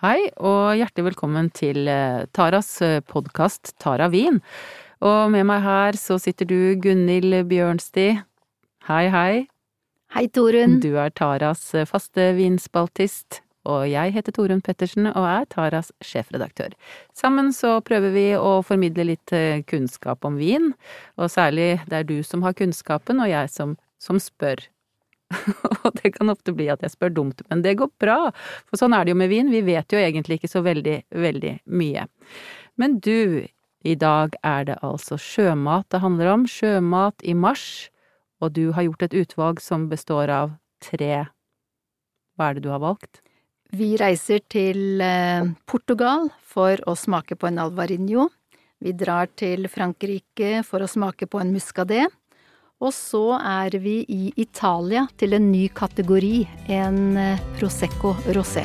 Hei, og hjertelig velkommen til eh, Taras podkast Tara Wien. Og med meg her så sitter du, Gunhild Bjørnsti. Hei, hei. Hei, Torunn. Du er Taras faste vinspaltist. Og jeg heter Torunn Pettersen og er Taras sjefredaktør. Sammen så prøver vi å formidle litt eh, kunnskap om vin, og særlig det er du som har kunnskapen, og jeg som, som spør og det kan ofte bli at jeg spør dumt, men det går bra, for sånn er det jo med vin, vi vet jo egentlig ikke så veldig, veldig mye. Men du, i dag er det altså sjømat det handler om, sjømat i mars, og du har gjort et utvalg som består av tre… Hva er det du har valgt? Vi reiser til eh, Portugal for å smake på en alvarinho. Vi drar til Frankrike for å smake på en muscadet. Og så er vi i Italia til en ny kategori, en eh, Prosecco rosé.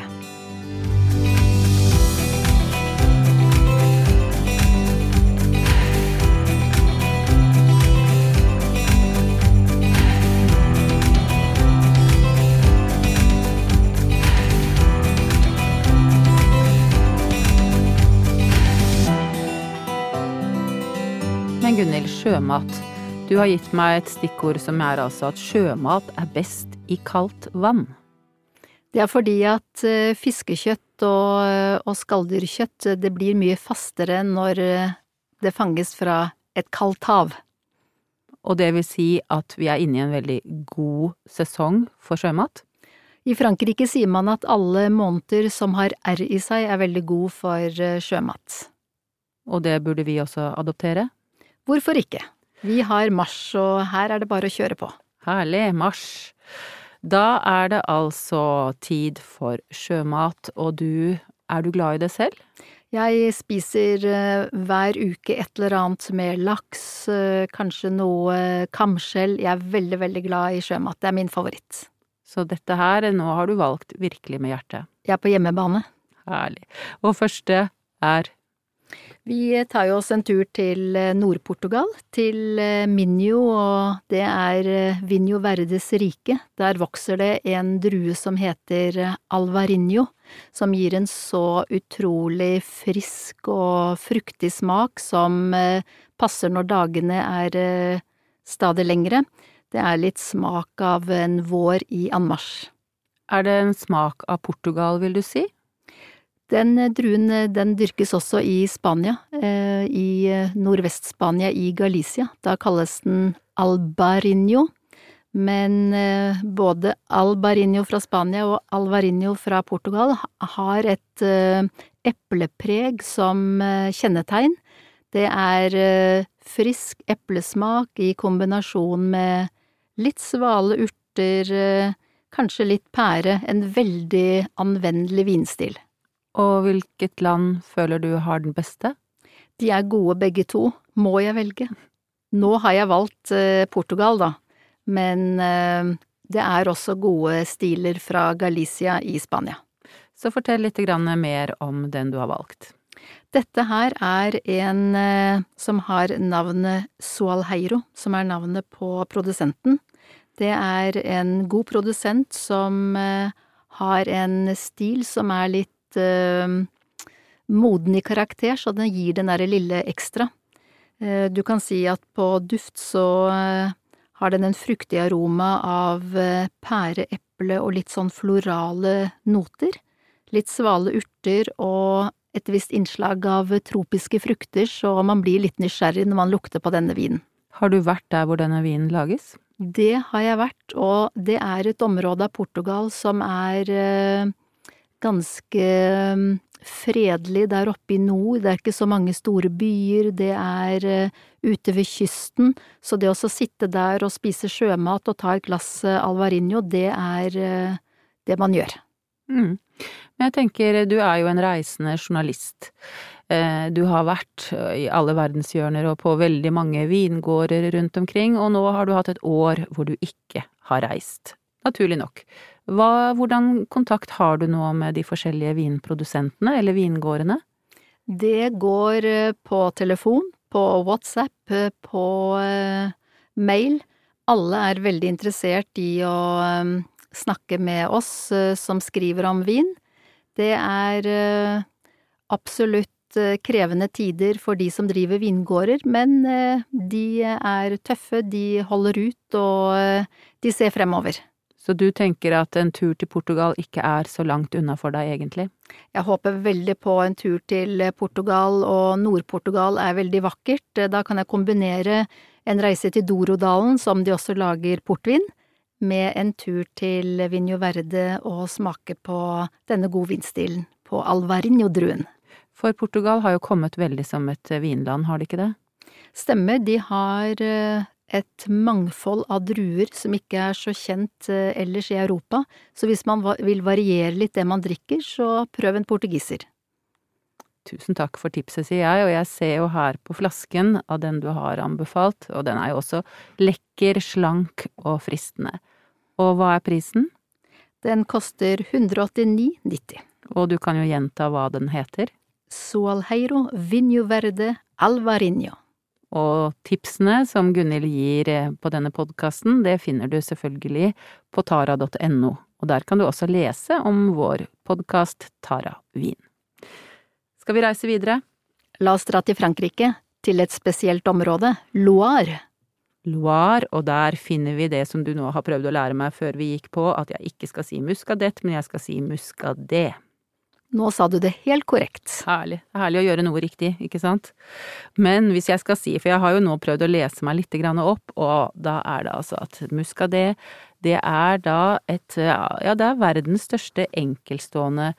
Men Gunhild, sjømat. Du har gitt meg et stikkord som er altså at sjømat er best i kaldt vann. Det er fordi at eh, fiskekjøtt og, eh, og skalldyrkjøtt det blir mye fastere når eh, det fanges fra et kaldt hav. Og det vil si at vi er inne i en veldig god sesong for sjømat? I Frankrike sier man at alle måneder som har R i seg er veldig god for sjømat. Og det burde vi også adoptere? Hvorfor ikke? Vi har mars, og her er det bare å kjøre på. Herlig, mars. Da er det altså tid for sjømat, og du, er du glad i det selv? Jeg spiser uh, hver uke et eller annet med laks, uh, kanskje noe kamskjell. Jeg er veldig, veldig glad i sjømat. Det er min favoritt. Så dette her, nå har du valgt virkelig med hjertet. Jeg er på hjemmebane. Herlig. Og første er vi tar jo oss en tur til eh, Nord-Portugal, til eh, Minho, og det er eh, Vinho Verdes rike. Der vokser det en drue som heter alvarinho, som gir en så utrolig frisk og fruktig smak som passer når dagene er stadig lengre. Det er litt smak av en vår i anmarsj. Er det en smak av Portugal, vil du si? Den eh, druen eh, den dyrkes også i Spania, eh, i Nordvest-Spania, i Galicia. Da kalles den albarinho, men både albarinho fra Spania og alvarinho fra Portugal har et eplepreg som kjennetegn. Det er frisk eplesmak i kombinasjon med litt svale urter, kanskje litt pære, en veldig anvendelig vinstil. Og hvilket land føler du har den beste? De er gode begge to, må jeg velge. Nå har jeg valgt eh, Portugal, da, men eh, det er også gode stiler fra Galicia i Spania. Så fortell litt mer om den du har valgt. Dette her er en eh, som har navnet Sualheiro, som er navnet på produsenten. Det er en god produsent som har en stil som er litt uh, moden i karakter, så den gir den derre lille ekstra. Uh, du kan si at på duft så uh, har den en fruktig aroma av pære, eple og litt sånn florale noter. Litt svale urter og et visst innslag av tropiske frukter, så man blir litt nysgjerrig når man lukter på denne vinen. Har du vært der hvor denne vinen lages? Det har jeg vært, og det er et område av Portugal som er ganske um, fredelig der oppe i nord, det er ikke så mange store byer, det er uh, ute ved kysten, så det å sitte der og spise sjømat og ta et glass uh, alvarinho, det er uh, det man gjør. Mm. Men jeg tenker, du er jo en reisende journalist. Du har vært i alle verdenshjørner og på veldig mange vingårder rundt omkring, og nå har du hatt et år hvor du ikke har reist. Naturlig nok. Hva, hvordan kontakt har du nå med de forskjellige vinprodusentene eller vingårdene? Det går eh, på telefon, på WhatsApp, eh, på uh, mail. Alle er veldig interessert i å snakke med oss som skriver om vin. Det er eh, absolutt eh, krevende tider for de som driver vingårder, men eh, de er tøffe, de holder ut, og de ser fremover. Så du tenker at en tur til Portugal ikke er så langt unna for deg, egentlig? Jeg håper veldig på en tur til Portugal, og Nord-Portugal er veldig vakkert. Da kan jeg kombinere en reise til Dorodalen, som de også lager portvin, med en tur til Vinjo Verde og smake på denne gode vinstilen, på Alvarinho-druen. For Portugal har jo kommet veldig som et vinland, har de ikke det? Stemmer, de har eh, et mangfold av druer som ikke er så kjent eh, ellers i Europa, så hvis man vil variere litt det man drikker, så prøv en portugiser. Tusen takk for tipset, sier jeg, og jeg ser jo her på flasken av den du har anbefalt, og den er jo også lekker, slank og fristende. Og hva er prisen? Den koster 189,90. Og du kan jo gjenta hva den heter? Sualheiro Vinho Verde Alvarinho. Og tipsene som Gunhild gir eh, på denne podkasten, det finner du selvfølgelig på tara.no, og der kan du også lese om vår podkast Tara Wien. Skal vi reise videre? La oss dra til Frankrike, til et spesielt område, Loire. Loire, og der finner vi det som du nå har prøvd å lære meg før vi gikk på, at jeg ikke skal si muskadett, men jeg skal si muscadet. Nå sa du det helt korrekt. Herlig. Er herlig å gjøre noe riktig, ikke sant? Men hvis jeg skal si, for jeg har jo nå prøvd å lese meg litt opp, og da er det altså at muscadet, det er da et Ja, det er verdens største enkeltstående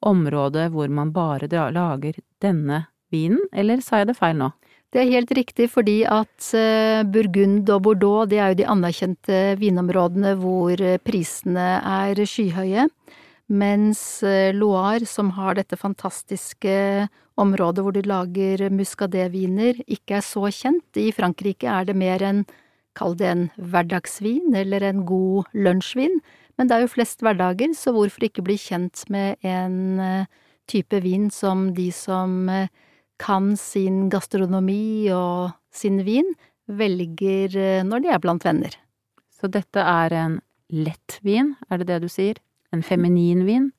område hvor man bare lager denne vinen, eller sa jeg det feil nå? Det er helt riktig, fordi at eh, Burgund og Bordeaux, det er jo de anerkjente vinområdene hvor eh, prisene er skyhøye mens eh, Loire, som har dette fantastiske området hvor de lager muscadé-viner, ikke er så kjent. I Frankrike er det mer en, kall det en hverdagsvin eller en god lunsjvin, men det er jo flest hverdager, så hvorfor ikke bli kjent med en eh, type vin som de som eh, kan sin gastronomi og sin vin, velger når de er blant venner. Så dette er en lett vin, er det det du sier? En feminin vin?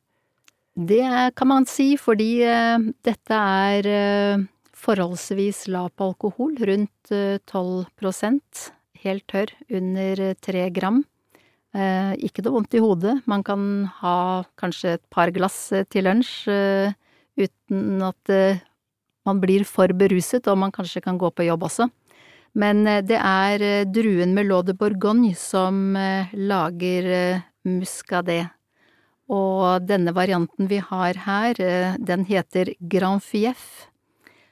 Det kan man si, fordi uh, dette er uh, forholdsvis lav på alkohol, rundt uh, 12% helt tørr, under 3 gram. ikke noe vondt i hodet, man kan ha kanskje et par glass til lunsj uten at man blir for beruset, og man kanskje kan gå på jobb også. Men det er druen Melode Bourgogne som lager muscadet og denne varianten vi har her, eh, den heter Grand Fief,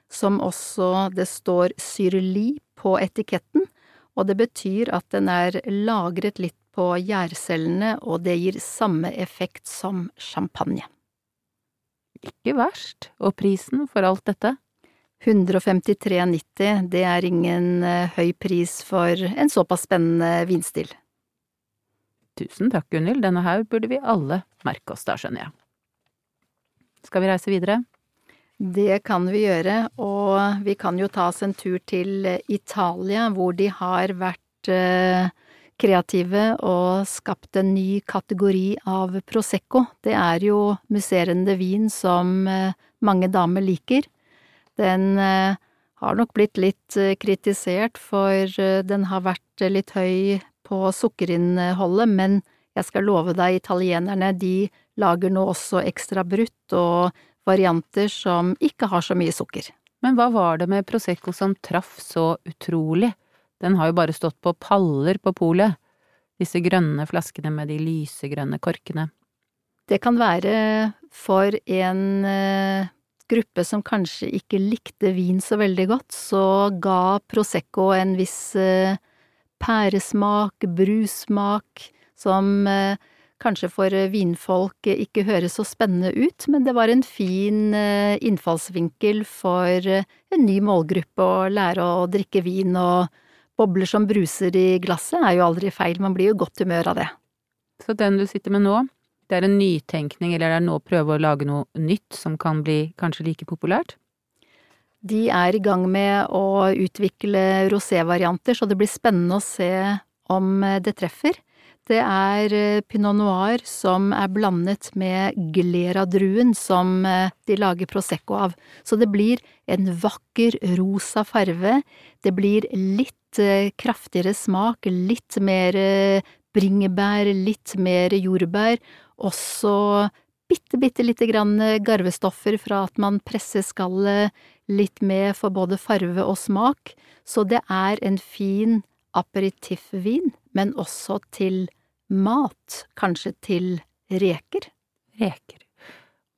som også det står Syrli på etiketten, og det betyr at den er lagret litt på gjærcellene, og det gir samme effekt som champagne. Ikke verst. Og prisen for alt dette? 153,90, det er ingen eh, høy pris for en såpass spennende vinstil. Tusen takk, Gunhild, denne her burde vi alle merke oss da, skjønner jeg. Skal vi reise videre? Det kan vi gjøre, og vi kan jo ta oss en tur til Italia, hvor de har vært eh, kreative og skapt en ny kategori av Prosecco. Det er jo musserende vin som eh, mange damer liker. Den eh, har nok blitt litt kritisert, for den har vært litt høy på sukkerinnholdet, men jeg skal love deg, italienerne, de lager nå også ekstra brutt og varianter som ikke har så mye sukker. Men hva var det med Prosecco som traff så utrolig? Den har jo bare stått på paller på polet, disse grønne flaskene med de lysegrønne korkene. Det kan være for en eh, gruppe som kanskje ikke likte vin så veldig godt, så ga Prosecco en viss eh, pæresmak, brussmak, som eh, kanskje for vinfolk ikke høres så spennende ut, men det var en fin eh, innfallsvinkel for eh, en ny målgruppe å lære å drikke vin, og bobler som bruser i glasset er jo aldri feil, man blir jo godt humør av det. Så den du sitter med nå, det er en nytenkning, eller det er nå å prøve å lage noe nytt som kan bli kanskje like populært? De er i gang med å utvikle rosé-varianter, så det blir spennende å se om det treffer. Det er eh, pinot noir som er blandet med glera-druen som eh, de lager prosecco av. Så det blir en vakker rosa farve. Det blir litt eh, kraftigere smak, litt mer bringebær, litt mer jordbær. Også bitte, bitte lite grann garvestoffer fra at man presser skallet litt med for både farve og smak. Så det er en fin aperitiffvin, men også til mat, kanskje til reker. Reker.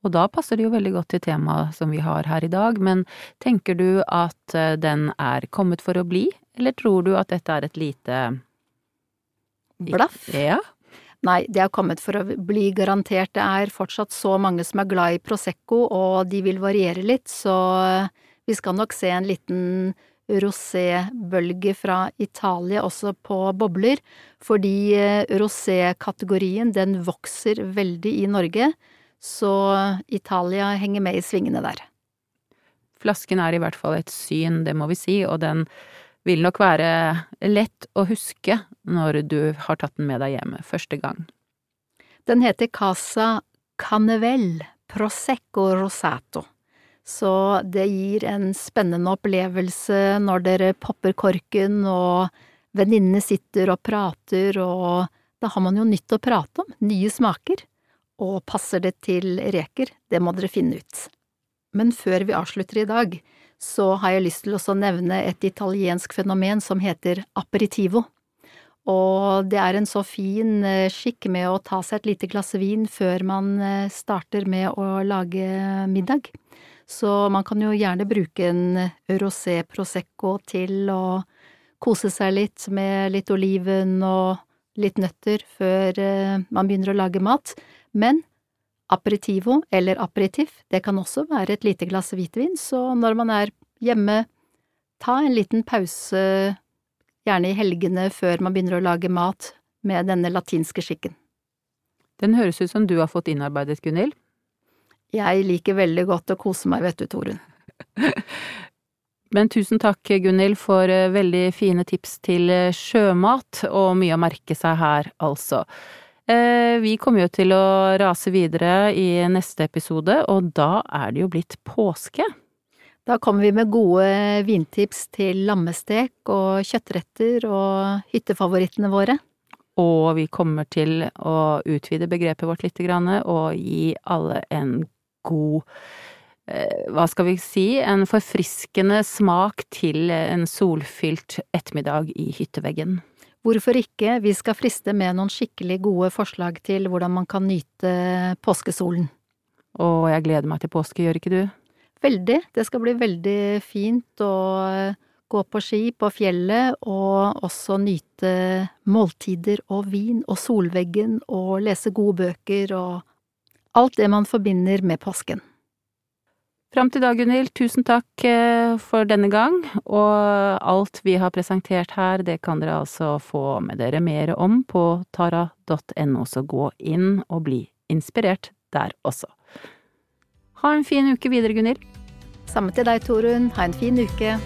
Og da passer det jo veldig godt til temaet som vi har her i dag, men tenker du at eh, den er kommet for å bli, eller tror du at dette er et lite Blaff? Ja. Nei, det har kommet for å bli garantert. Det er fortsatt så mange som er glad i Prosecco, og de vil variere litt, så vi skal nok se en liten rosé-bølge fra Italia også på bobler, fordi eh, rosé-kategorien den vokser veldig i Norge, så Italia henger med i svingene der. Flasken er i hvert fall et syn, det må vi si, og den vil nok være lett å huske når du har tatt den med deg hjemme første gang. Den heter Casa Canevel Prosecco Rosato. Så det gir en spennende opplevelse når dere popper korken og venninnene sitter og prater, og da har man jo nytt å prate om, nye smaker. Og passer det til reker, det må dere finne ut. Men før vi avslutter i dag, så har jeg lyst til å nevne et italiensk fenomen som heter aperitivo. Og det er en så fin eh, skikk med å ta seg et lite glass vin før man eh, starter med å lage middag. Så man kan jo gjerne bruke en rosé prosecco til å kose seg litt med litt oliven og litt nøtter før eh, man begynner å lage mat. Men aperitivo eller aperitif, det kan også være et lite glass hvitvin, så når man er hjemme, ta en liten pause, gjerne i helgene før man begynner å lage mat, med denne latinske skikken. Den høres ut som du har fått innarbeidet, Gunhild. Jeg liker veldig godt å kose meg, vet du, Torunn. Men tusen takk, Gunhild, for eh, veldig fine tips til eh, sjømat, og mye å merke seg her, altså. Eh, vi kommer jo til å rase videre i neste episode, og da er det jo blitt påske. Da kommer vi med gode vintips til lammestek og kjøttretter og hyttefavorittene våre. Og vi kommer til å utvide begrepet vårt litt og gi alle en god eh, hva skal vi si, en forfriskende smak til en solfylt ettermiddag i hytteveggen. Hvorfor ikke, vi skal friste med noen skikkelig gode forslag til hvordan man kan nyte påskesolen. Og jeg gleder meg til påske, gjør ikke du? Veldig, det skal bli veldig fint å gå på ski på fjellet og også nyte måltider og vin og solveggen og lese gode bøker og alt det man forbinder med påsken. Fram til da, Gunhild, tusen takk eh, for denne gang, og alt vi har presentert her, det kan dere altså få med dere mer om på tara.no, så gå inn og bli inspirert der også. Ha en fin uke videre, Gunhild. Samme til deg, Torunn. Ha en fin uke.